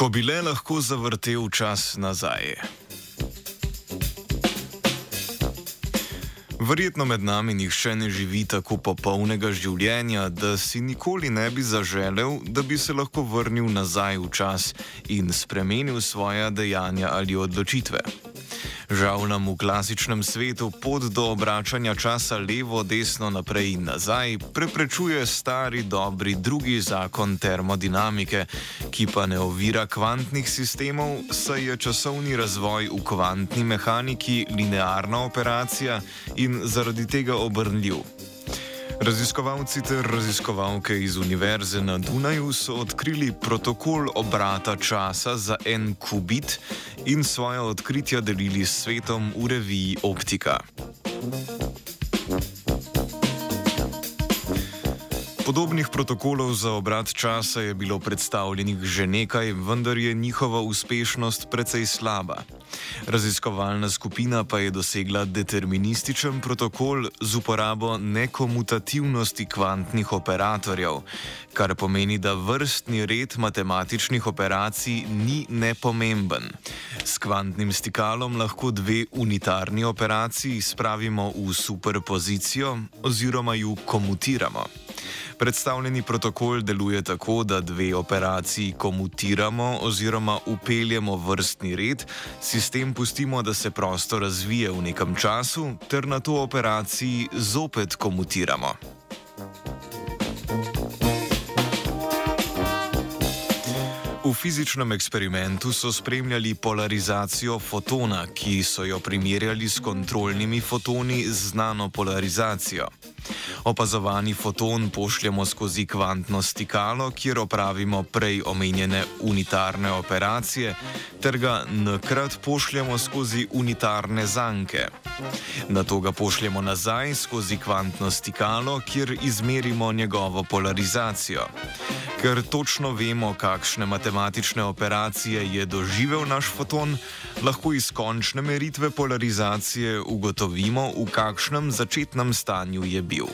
Ko bi le lahko zavrtel čas nazaj. Verjetno med nami nihče ne živi tako popolnega življenja, da si nikoli ne bi zaželel, da bi se lahko vrnil nazaj v čas in spremenil svoja dejanja ali odločitve. Žal nam v klasičnem svetu pot do obračanja časa levo, desno, naprej in nazaj preprečuje stari dobri drugi zakon termodinamike, ki pa ne ovira kvantnih sistemov, saj je časovni razvoj v kvantni mehaniki linearna operacija in zaradi tega obrnljiv. Raziskovalci ter raziskovalke iz Univerze na Dunaju so odkrili protokol obrata časa za en kubit in svoje odkritja delili s svetom v reviji Optika. Podobnih protokolov za obrat časa je bilo predstavljenih že nekaj, vendar je njihova uspešnost precej slaba. Raziskovalna skupina pa je dosegla determinističen protokol z uporabo nekomutativnosti kvantnih operatorjev, kar pomeni, da vrstni red matematičnih operacij ni nepomemben. S kvantnim stikalom lahko dve unitarni operaciji spravimo v superpozicijo oziroma ju komutiramo. Predstavljeni protokol deluje tako, da dve operaciji komutiramo oziroma upeljemo vrstni red, sistem pustimo, da se prosto razvije v nekem času, ter na to operaciji zopet komutiramo. V fizičnem eksperimentu so spremljali polarizacijo fotona, ki so jo primerjali s kontrolnimi fotoni z znano polarizacijo. Opazovani foton pošljemo skozi kvantno stikalo, kjer opravimo prej omenjene unitarne operacije, ter ga nakrat pošljemo skozi unitarne zanke. Na to ga pošljemo nazaj skozi kvantno stikalo, kjer izmerimo njegovo polarizacijo. Ker točno vemo, kakšne matematične operacije je doživel naš foton, lahko iz končne meritve polarizacije ugotovimo, v kakšnem začetnem stanju je bil.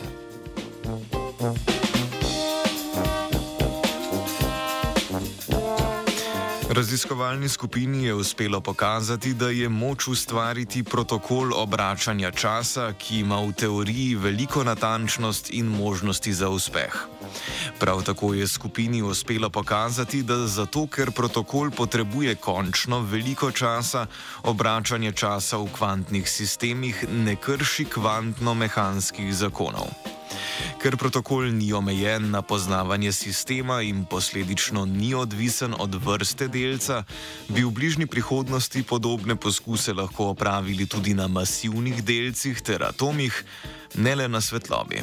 Raziskovalni skupini je uspelo pokazati, da je moč ustvariti protokol obračanja časa, ki ima v teoriji veliko natančnost in možnosti za uspeh. Prav tako je skupini uspelo pokazati, da zato, ker protokol potrebuje končno veliko časa, obračanje časa v kvantnih sistemih ne krši kvantno-mehanskih zakonov. Ker protokol ni omejen na poznavanje sistema in posledično ni odvisen od vrste delca, bi v bližnji prihodnosti podobne poskuse lahko opravili tudi na masivnih delcih ter atomih, ne le na svetlobi.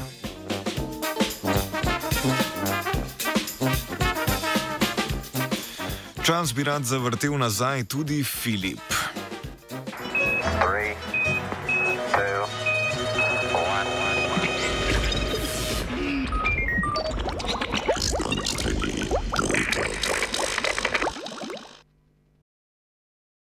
Čas bi rad zavrtel nazaj tudi Filip. Three, two,